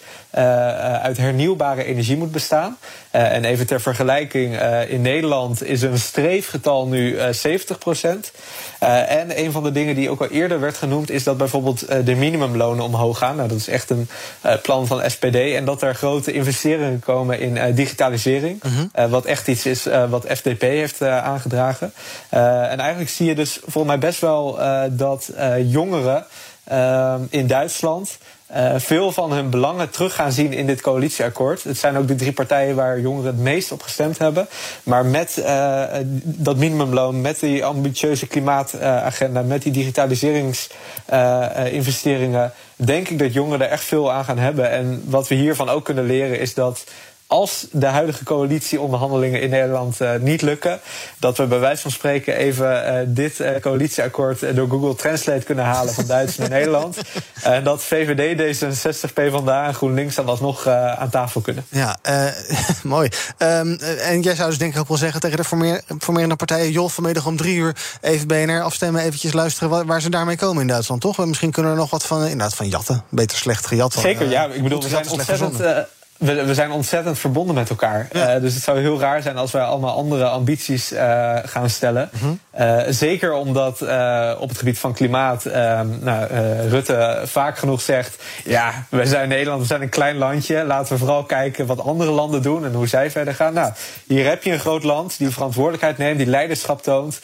uit hernieuwbare energie moet bestaan. En even ter vergelijking, in Nederland is een streefgetal nu eh 70%. Eh, en een van de dingen die ook al eerder werd genoemd, is dat bijvoorbeeld de minimumlonen omhoog gaan. Nou, dat is echt een plan van SPD. En dat er grote investeringen komen in digitalisering. Eh, wat echt iets is wat FDP heeft eh, aangedragen. Eh, en eigenlijk zie je dus volgens mij best wel eh, dat jongeren in Duitsland. veel van hun belangen terug gaan zien in dit coalitieakkoord. Het zijn ook de drie partijen waar jongeren het meest op gestemd hebben. Maar met dat minimumloon, met die ambitieuze klimaatagenda, met die digitaliseringsinvesteringen, denk ik dat jongeren er echt veel aan gaan hebben. En wat we hiervan ook kunnen leren is dat als de huidige coalitieonderhandelingen in Nederland eh, niet lukken, dat we bij wijze van spreken even eh, dit eh, coalitieakkoord door Google Translate kunnen halen van Duits naar Nederland. En dat VVD, D66, PvdA en GroenLinks dan alsnog aan tafel kunnen. Ja, mooi. Ehm, eh, en jij zou dus denk ik ook wel zeggen tegen de formeer, formerende partijen... joh, vanmiddag om drie uur even BNR afstemmen... eventjes luisteren waar, waar ze daarmee komen in Duitsland, toch? En misschien kunnen we er nog wat van, inderdaad, van jatten. Beter slecht gejat. Zeker, ja. Ik bedoel, we zijn ontzettend. We, we zijn ontzettend verbonden met elkaar. Eh, dus het zou heel raar zijn als wij allemaal andere ambities eh, gaan stellen. Mhm. Eh, zeker omdat op het gebied van klimaat eh, nou, Rutte vaak genoeg zegt: Ja, wij zijn Nederland, we zijn een klein landje. Laten we vooral kijken wat andere landen doen en hoe zij verder gaan. Nou, hier heb je een groot land die verantwoordelijkheid neemt, die leiderschap toont.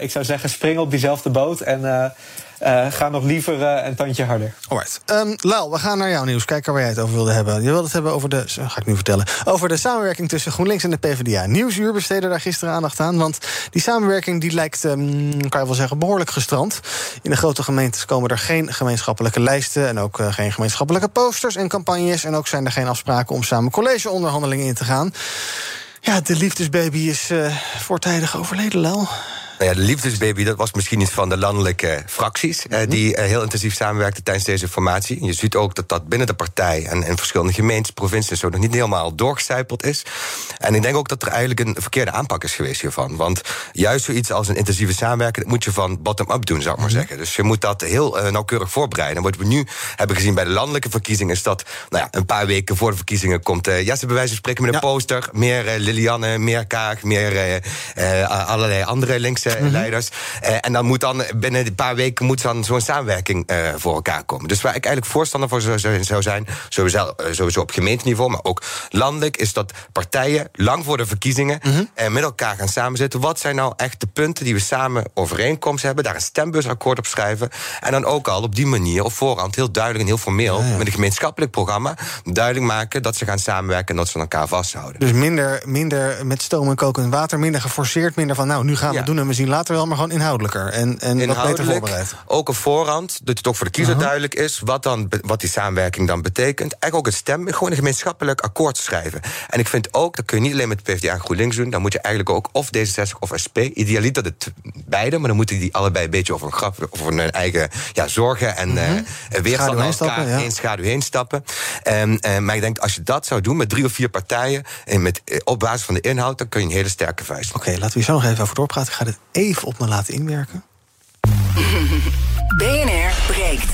Ik zou zeggen, spring op diezelfde boot en. Eh, eh, ga nog liever eh, een tandje harder. Alright. Um, Lau, we gaan naar jouw nieuws. Kijken waar jij het over wilde hebben. Je wilde het hebben over de, ga ik nu vertellen, over de samenwerking tussen GroenLinks en de PvdA. Nieuwsuur besteedde daar gisteren aandacht aan, want die samenwerking die lijkt, um, kan je wel zeggen, behoorlijk gestrand. In de grote gemeentes komen er geen gemeenschappelijke lijsten en ook uh, geen gemeenschappelijke posters en campagnes. En ook zijn er geen afspraken om samen collegeonderhandelingen in te gaan. Ja, de liefdesbaby is uh, voortijdig overleden, Lau. Nou ja, de liefdesbaby, dat was misschien iets van de landelijke fracties... Mm -hmm. uh, die uh, heel intensief samenwerkten tijdens deze formatie. Je ziet ook dat dat binnen de partij en in verschillende gemeentes, provincies... zo nog niet helemaal doorgecijpeld is. En ik denk ook dat er eigenlijk een verkeerde aanpak is geweest hiervan. Want juist zoiets als een intensieve samenwerking... moet je van bottom-up doen, zou ik maar -hmm. zeggen. Dus je moet dat heel uh, nauwkeurig voorbereiden. En wat we nu hebben gezien bij de landelijke verkiezingen... is dat nou ja, een paar weken voor de verkiezingen komt... Uh, Jesse bij wijze van spreken met een ja. poster... meer uh, Lilianne, meer Kaag, meer allerlei andere linkse Mm -hmm. leiders. Uh, en dan moet dan binnen een paar weken moet dan zo'n samenwerking uh, voor elkaar komen. Dus waar ik eigenlijk voorstander voor zou, zou zijn, sowieso, sowieso op gemeenteniveau, maar ook landelijk, is dat partijen lang voor de verkiezingen mm -hmm. met elkaar gaan samenzitten. Wat zijn nou echt de punten die we samen overeenkomst hebben? Daar een stembusakkoord op schrijven. En dan ook al op die manier op voorhand heel duidelijk en heel formeel ja, ja. met een gemeenschappelijk programma duidelijk maken dat ze gaan samenwerken en dat ze elkaar vasthouden. Dus minder, minder met stoom en kokend water, minder geforceerd, minder van nou, nu gaan we ja. doen en we zien later wel, maar gewoon inhoudelijker en, en wat beter voorbereid. Ook op voorhand, dat het ook voor de kiezer uh -huh. duidelijk is wat, dan, wat die samenwerking dan betekent. Eigenlijk ook het stem, gewoon een gemeenschappelijk akkoord schrijven. En ik vind ook, dat kun je niet alleen met de PvdA en GroenLinks doen, dan moet je eigenlijk ook of D66 of SP, idealiter het beide, maar dan moeten die allebei een beetje over een grap, over hun eigen ja, zorgen en uh -huh. uh, weer van elkaar stappen, ja. één schaduw heen stappen. Um, uh, maar ik denk, als je dat zou doen met drie of vier partijen, en met, uh, op basis van de inhoud, dan kun je een hele sterke vuist. Oké, okay, laten we hier zo nog even over doorpraten. Ik ga dit even op me laten inwerken. BNR breekt.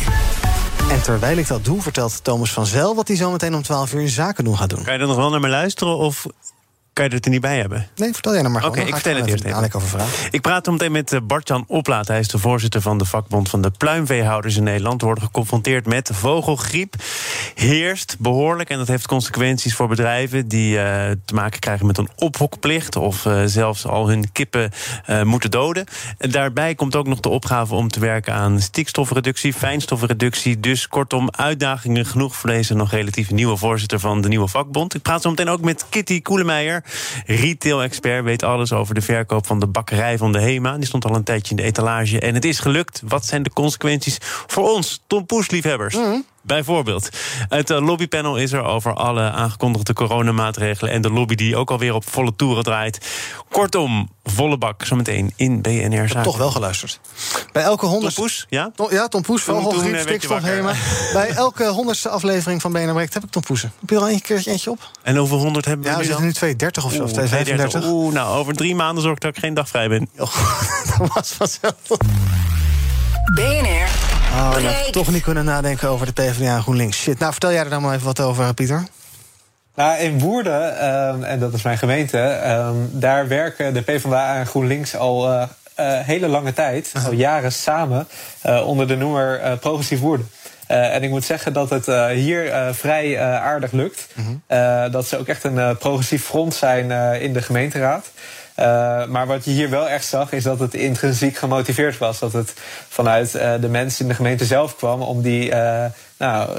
En terwijl ik dat doe, vertelt Thomas van Zel wat hij zo meteen om 12 uur in zaken doen gaat doen. Kan je dan nog wel naar me luisteren? Of kan je het er niet bij hebben? Nee, vertel jij nou maar Oké, ik vertel het eerst even. dadelijk over vragen. Ik praat meteen met eh, Bart-Jan Oplaat. Hij is de voorzitter van de vakbond van de pluimveehouders in Nederland. We worden geconfronteerd met vogelgriep. Heerst behoorlijk en dat heeft consequenties voor bedrijven... die eh, te maken krijgen met een ophokplicht... of eh, zelfs al hun kippen moeten doden. En daarbij komt ook nog de opgave om te werken aan stikstofreductie... fijnstofreductie, dus kortom uitdagingen genoeg... voor deze nog relatief nieuwe voorzitter van de nieuwe vakbond. Ik praat zo meteen ook met Kitty Koelemeijer, retail-expert... weet alles over de verkoop van de bakkerij van de HEMA. Die stond al een tijdje in de etalage en het is gelukt. Wat zijn de consequenties voor ons, Tom Poes-liefhebbers? Bijvoorbeeld. Het eh, lobbypanel is er over alle aangekondigde coronamaatregelen... en de lobby die ook alweer op volle toeren draait. Kortom, volle bak zometeen in BNR Zaken. Toch wel geluisterd. Bij elke honderd... Tom Poes, ja? Tom- ja, Tom Poes, vogelgriep, stikstof. HEMA. Bij elke honderdste aflevering van BNR Breekt heb ik Tom Poesen. Heb je er al een keer eentje op? En hoeveel honderd hebben we Ja, we nu zitten nu 230 of zo, of 235. Oeh, nou, over drie maanden zorg ik dat ik geen dag vrij ben. dat was vanzelf. BNR Oh, nou, toch niet kunnen nadenken over de PvdA en GroenLinks. Shit, nou vertel jij er dan maar even wat over, Pieter. Nou, in Woerden, ehm, en dat is mijn gemeente, ehm, daar werken de PvdA en GroenLinks al eh, eh, hele lange tijd, al jaren samen, eh, onder de noemer eh, Progressief Woerden. Eh, en ik moet zeggen dat het eh, hier eh, vrij aardig lukt. Eh, dat ze ook echt een eh, progressief front zijn eh, in de gemeenteraad. Eh, maar wat je hier wel echt zag, is dat het intrinsiek gemotiveerd was. Dat het vanuit eh, de mensen in de gemeente zelf kwam om die eh, nou,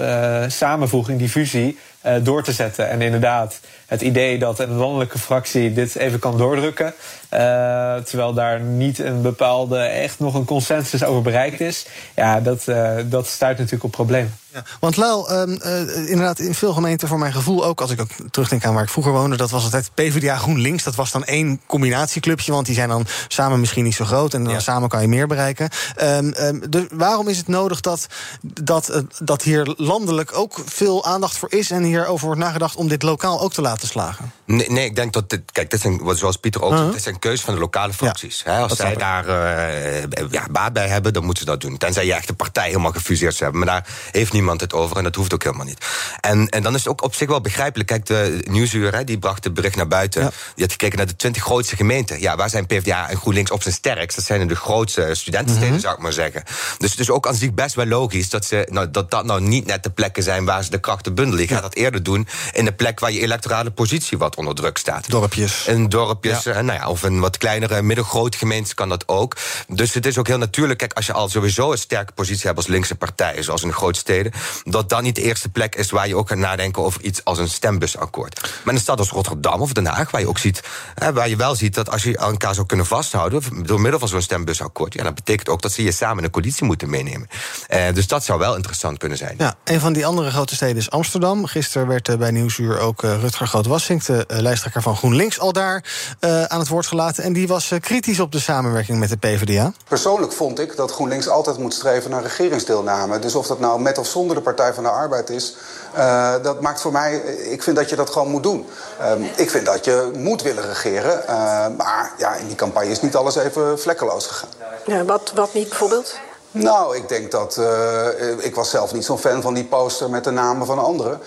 samenvoeging, die fusie, door te zetten. En inderdaad, het idee dat een landelijke fractie dit even kan doordrukken. eh, terwijl daar niet een bepaalde, echt nog een consensus over bereikt is. Ja, dat, eh, dat stuit natuurlijk op problemen. Ja, want Lau, ehm, eh, inderdaad, in veel gemeenten, voor mijn gevoel ook, als ik ook terugdenk aan waar ik vroeger woonde, dat was altijd PvdA GroenLinks. Dat was dan één combinatieclubje, want die zijn dan samen misschien niet zo groot en dan samen kan je meer bereiken. Ehm, ehm, dus waarom is het nodig dat, dat, dat hier landelijk ook veel aandacht voor is en hierover wordt nagedacht om dit lokaal ook te laten slagen? Nee, nee, ik denk dat dit, kijk, dit zijn, zoals Pieter ook zegt, dit is een keuze van de lokale fracties. Als zij daar eh, ja, baat bij hebben, dan moeten ze dat doen. Tenzij je echt de partij helemaal gefuseerd zou hebben. Maar daar heeft niemand het over en dat hoeft ook helemaal niet. En, en dan is het ook op zich wel begrijpelijk. Kijk, de Nieuwsuur, hè, die bracht het bericht naar buiten. Die had gekeken naar de twintig grootste gemeenten. Ja, waar zijn PvdA en GroenLinks op zijn sterkst? Dat zijn de grootste studentensteden, Mhm. zou ik maar zeggen. Dus het is ook aan zich best wel logisch dat, ze, nou, dat dat nou niet net de plekken zijn waar ze de krachten bundelen. Je gaat dat eerder doen in de plek waar je electorale positie wat onder druk staat. Dorpjes. In dorpjes, Ja. eh, nou ja, of in wat kleinere, middelgrote gemeentes kan dat ook. Dus het is ook heel natuurlijk, kijk, als je al sowieso een sterke positie hebt als linkse partij, zoals in de grote steden, dat dan niet de eerste plek is waar je ook gaat nadenken over iets als een stembusakkoord. Maar in een stad als Rotterdam of Den Haag, waar je ook ziet, hè, waar je wel ziet dat als je elkaar zou kunnen vasthouden door middel van zo'n stembusakkoord, ja, dat betekent ook dat ze je samen in een coalitie moeten meenemen. Eh, dus dat zou wel interessant kunnen zijn. Ja, een van die andere grote steden is Amsterdam. Gisteren werd eh, bij Nieuwsuur ook eh, Rutger Groot-Wassink, de eh, lijsttrekker van GroenLinks, al daar eh, aan het woord gelaten. En die was eh, kritisch op de samenwerking met de PvdA. Persoonlijk vond ik dat GroenLinks altijd moet streven naar regeringsdeelname. Dus of dat nou met of zonder de Partij van de Arbeid is, eh, dat maakt voor mij. Ik vind dat je dat gewoon moet doen. Ehm, ik vind dat je moet willen regeren. eh, maar ja, in die campagne is niet alles even vlekkeloos gegaan. Ja, wat, wat niet bijvoorbeeld? Nou, ik denk dat. eh, ik was zelf niet zo'n fan van die poster met de namen van anderen.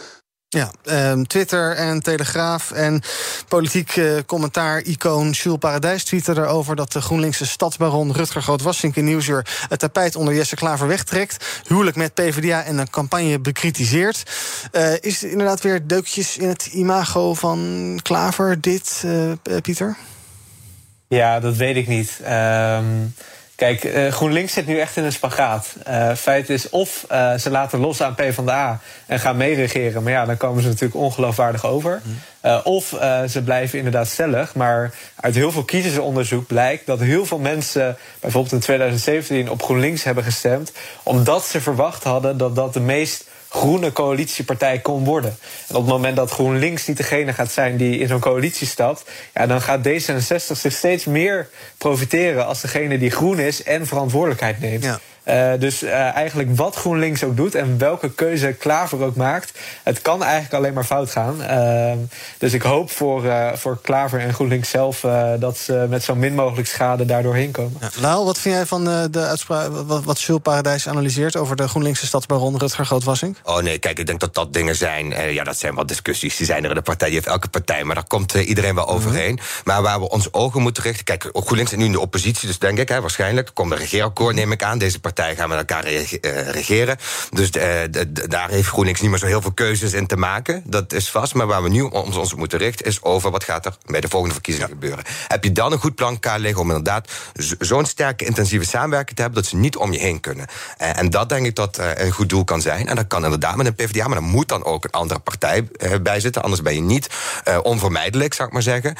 Ja, ehm, Twitter en Telegraaf en politiek eh, commentaar-icoon Jules Paradijs tweette erover dat de GroenLinkse stadsbaron Rutger Groot-Wassink in het tapijt onder Jesse Klaver wegtrekt. Huwelijk met PvdA en een campagne bekritiseert. Eh, is inderdaad weer deukjes in het imago van Klaver, dit, eh, Pieter? Ja, dat weet ik niet. Ehm, kijk, eh, GroenLinks zit nu echt in een spagaat. Eh feit is, of eh, ze laten los aan PvdA en gaan meeregeren... maar ja, dan komen ze natuurlijk ongeloofwaardig over. Eh, of ze blijven inderdaad stellig. Maar uit heel veel kiezersonderzoek blijkt dat heel veel mensen... bijvoorbeeld in 2017 op GroenLinks hebben gestemd... omdat ze verwacht hadden dat dat de meest groene coalitiepartij kon worden. En op het moment dat GroenLinks niet degene gaat zijn die in zo'n coalitie stapt, ja, dan gaat D66 zich steeds meer profiteren als degene die groen is en verantwoordelijkheid neemt. Eh, Eh, dus eh, eigenlijk wat GroenLinks ook doet en welke keuze Klaver ook maakt, het kan eigenlijk alleen maar fout gaan. Uh, dus ik hoop voor, uh, voor Klaver en GroenLinks zelf uh, dat ze met zo min mogelijk schade daardoor heen komen. Ja, Lau, wat vind jij van de uitspraak wat, wat Jules Paradijs analyseert over de GroenLinkse stadsbaron Rutger Grootwassink? Oh nee, kijk, ik denk dat dat dingen zijn. ja, dat zijn wel discussies. Die zijn er in de partij, die heeft elke partij, maar daar komt iedereen wel overheen. Mm -hmm. Maar waar we ons ogen moeten richten, kijk, GroenLinks is nu in de oppositie, dus denk ik, hè, waarschijnlijk komt een regeerakkoord, neem ik aan. Deze partijen gaan met elkaar regeren. Dus daar heeft GroenLinks niet meer zo heel veel keuzes in te maken. Dat is vast. Maar waar we nu ons, ons moeten richten is over wat gaat er bij de volgende verkiezingen ja. gebeuren. Heb je dan een goed plan klaar liggen om inderdaad zo'n sterke intensieve samenwerking te hebben dat ze niet om je heen kunnen. En dat denk ik dat een goed doel kan zijn. En dat kan inderdaad met een PvdA, maar dan moet dan ook een andere partij bij zitten. Anders ben je niet onvermijdelijk, zou ik maar zeggen.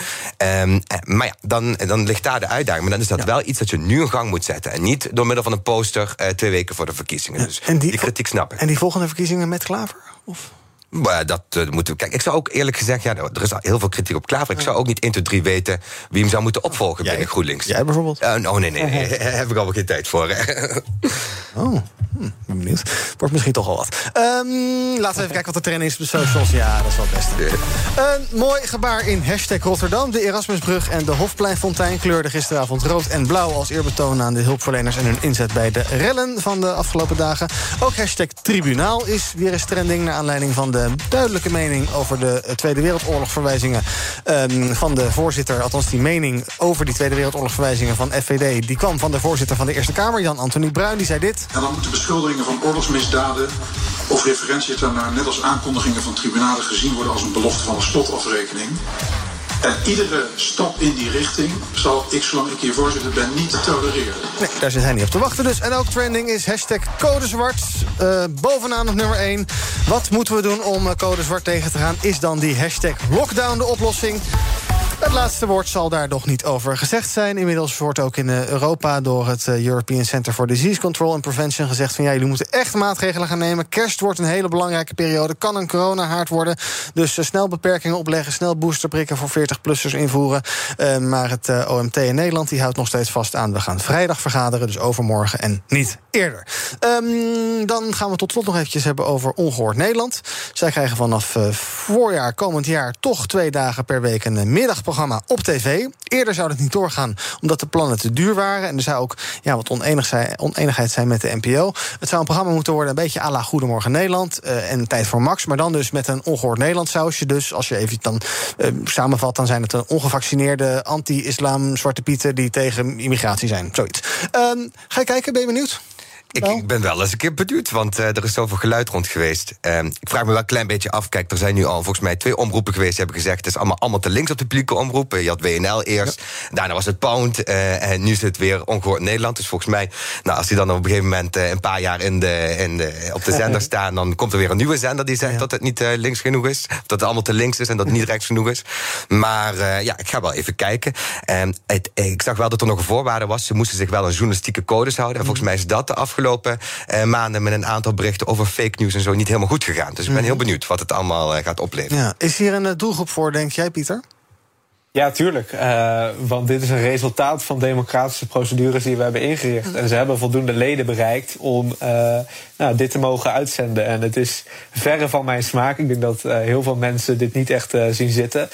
maar ja, dan, dan ligt daar de uitdaging. Maar dan is dat ja. wel iets dat je nu in gang moet zetten. En niet door middel van een poster twee weken voor de verkiezingen. Dus en die, die kritiek snap ik. En die volgende verkiezingen met Klaver? Of? Maar dat uh, moeten we. Kijk, ik zou ook eerlijk gezegd, ja, er is heel veel kritiek op Klaver. Ik zou ook niet 1, 2, 3 weten wie hem zou moeten opvolgen jij, binnen GroenLinks. Jij bijvoorbeeld? Uh, oh nee, nee, heb ik al geen tijd voor. oh, hm, ben benieuwd. Wordt misschien toch al wat. Um, laten we even kijken wat de trend is op de socials. Ja, dat is wel het beste. Een mooi gebaar in hashtag Rotterdam. De Erasmusbrug en de Hofpleinfontein kleurden gisteravond rood en blauw... als eerbetoon aan de hulpverleners en hun inzet bij de rellen van de afgelopen dagen. Ook hashtag Tribunaal is weer eens trending... naar aanleiding van de duidelijke mening over de Tweede Wereldoorlogverwijzingen um, van de voorzitter. Althans, die mening over die Tweede Wereldoorlogverwijzingen van FVD... die kwam van de voorzitter van de Eerste Kamer, Jan-Anthony Bruin. Die zei dit. En dan moeten beschuldigingen van oorlogsmisdaden of referentie daarnaar... net als aankondigingen van tribunalen gezien worden als een belofte van een slotafrekening. En iedere stap in die richting zal ik, zolang ik hier voorzitter ben, niet tolereren. Nee, daar zit hij niet op te wachten dus. En ook trending is hashtag code zwart. Uh, bovenaan op nummer 1. Wat moeten we doen om code zwart tegen te gaan? Is dan die hashtag lockdown de oplossing? Het laatste woord zal daar nog niet over gezegd zijn. Inmiddels wordt ook in Europa door het European Center for Disease Control and Prevention gezegd van ja, jullie moeten echt maatregelen gaan nemen. Kerst wordt een hele belangrijke periode, kan een coronahaard worden. Dus uh, snel beperkingen opleggen, snel boosterprikken voor 40-plussers invoeren. Maar het OMT in Nederland die houdt nog steeds vast aan. We gaan vrijdag vergaderen, dus overmorgen en niet eerder. Um, dan gaan we tot slot nog eventjes hebben over Ongehoord Nederland. Zij krijgen vanaf voorjaar, komend jaar, toch twee dagen per week een middag programma op tv. Eerder zou dat niet doorgaan omdat de plannen te duur waren. En er zou ook ja, wat zijn, oneenigheid zijn met de NPO. Het zou een programma moeten worden, een beetje à la Goedemorgen Nederland. Uh, en Tijd voor Max. Maar dan dus met een ongehoord Nederland sausje. Dus als je even dan uh, samenvat, dan zijn het een ongevaccineerde anti-islam zwarte pieten die tegen immigratie zijn. Zoiets. Um, ga je kijken? Ben je benieuwd? Ik, ik, ben wel eens een keer benieuwd, want uh, er is zoveel geluid rond geweest. Uh, ik vraag me wel een klein beetje af. Kijk, er zijn nu al volgens mij twee omroepen geweest die hebben gezegd... het is allemaal, allemaal te links op de publieke omroepen. Je had WNL eerst, ja. daarna was het Pound... Uh, en nu is het weer ongehoord Nederland. Dus volgens mij, nou, als die dan op een gegeven moment... een paar jaar in de, in de, op de zender staan... dan komt er weer een nieuwe zender die zegt ja. dat het niet links genoeg is. Dat het allemaal te links is en dat het niet rechts genoeg is. Maar ja, ik ga wel even kijken. Het, ik zag wel dat er nog een voorwaarde was. Ze moesten zich wel een journalistieke codes houden. En volgens mij is dat de afgelopen uh, maanden met een aantal berichten over fake news en zo niet helemaal goed gegaan. Dus ik ben heel benieuwd wat het allemaal uh, gaat opleveren. Ja. Is hier een doelgroep voor, denk jij, Pieter? Ja, tuurlijk. Uh, want dit is een resultaat van democratische procedures die we hebben ingericht. En ze hebben voldoende leden bereikt om uh, nou, dit te mogen uitzenden. En het is verre van mijn smaak. Ik denk dat uh, heel veel mensen dit niet echt zien zitten.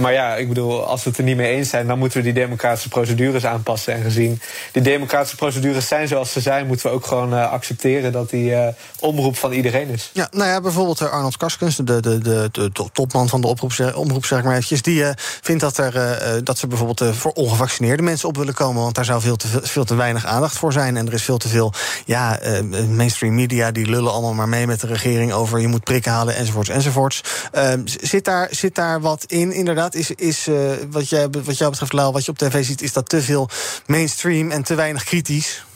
maar ja, ik bedoel, als we het er niet mee eens zijn, dan moeten we die democratische procedures aanpassen. En gezien die democratische procedures zijn zoals ze zijn, moeten we ook gewoon accepteren dat die omroep van iedereen is. Ja, nou ja, bijvoorbeeld Arnold Karskens, de, de, de, de, topman van de oproep, omroep, zeg maar eventjes, die vindt dat er dat ze bijvoorbeeld voor ongevaccineerde mensen op willen komen. Want daar zou veel te, veel te weinig aandacht voor zijn. En er is veel te veel ja, mainstream media die lullen allemaal maar mee met de regering over je moet prikken halen enzovoorts enzovoorts. Ehm, zit, daar, zit daar wat in? Inderdaad, is, is wat, jij, wat jou betreft, Lau, wat je op tv ziet, is dat te veel mainstream en te weinig kritisch?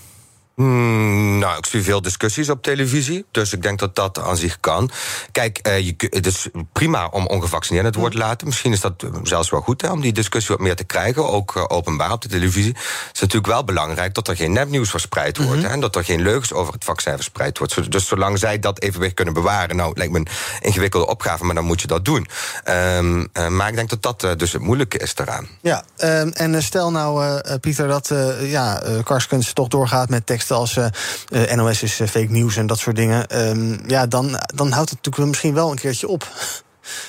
Mm, nou, ik zie veel discussies op televisie. Dus ik denk dat dat aan zich kan. Kijk, uh, je, het is prima om ongevaccineerden het woord te laten. Misschien is dat zelfs wel goed hè, om die discussie wat meer te krijgen. Ook uh, openbaar op de televisie. Het is natuurlijk wel belangrijk dat er geen nepnieuws verspreid wordt. Mm -hmm. hè, en dat er geen leugens over het vaccin verspreid wordt. Dus zolang zij dat evenwicht kunnen bewaren. Nou, lijkt me een ingewikkelde opgave, maar dan moet je dat doen. Um, uh, maar ik denk dat dat dus het moeilijke is eraan. Ja, um, en stel nou, Pieter, dat ja, Karskens toch doorgaat met tekst teksten als eh, eh, NOS is eh, fake nieuws en dat soort dingen. Ehm, ja, dan, dan houdt het natuurlijk misschien wel een keertje op.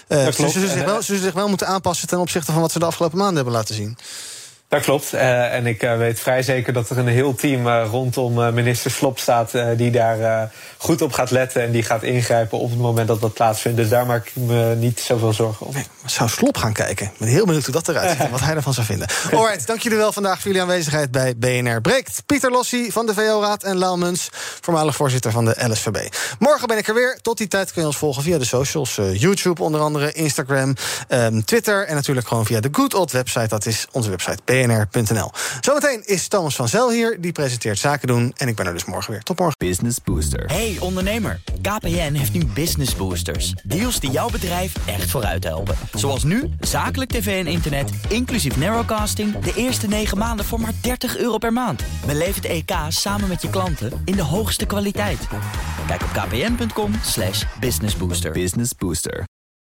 Dat ze, zullen zich wel, ze zich wel moeten aanpassen ten opzichte van wat ze de afgelopen maanden hebben laten zien. Dat klopt. Eh, en ik eh, weet vrij zeker dat er een heel team eh, rondom minister Slop staat... die daar goed op gaat letten en die gaat ingrijpen op het moment dat dat plaatsvindt. Dus daar maak ik me niet zoveel zorgen om. Zou Slop gaan kijken? Ik ben heel benieuwd hoe dat eruit ziet en wat hij ervan zou vinden. Alright, dank jullie wel vandaag voor jullie aanwezigheid bij BNR Breekt. Pieter Lossi van de VO-raad en Lau Muns, voormalig voorzitter van de LSVB. Morgen ben ik er weer. Tot die tijd kun je ons volgen via de socials. YouTube onder andere, Instagram, ehm, Twitter... en natuurlijk gewoon via de Good Old website. Dat is onze website bnr.nl. Zometeen is Thomas van Zel hier. Die presenteert Zaken doen. En ik ben er dus morgen weer. Tot morgen. Business Booster. Hey ondernemer, KPN heeft nu Business Boosters. Deals die jouw bedrijf echt vooruit helpen. Zoals nu, zakelijk tv en internet, inclusief narrowcasting... de eerste 9 maanden voor maar 30 euro per maand. Beleef het EK samen met je klanten in de hoogste kwaliteit. Kijk op kpn.com slash businessbooster. Business Booster.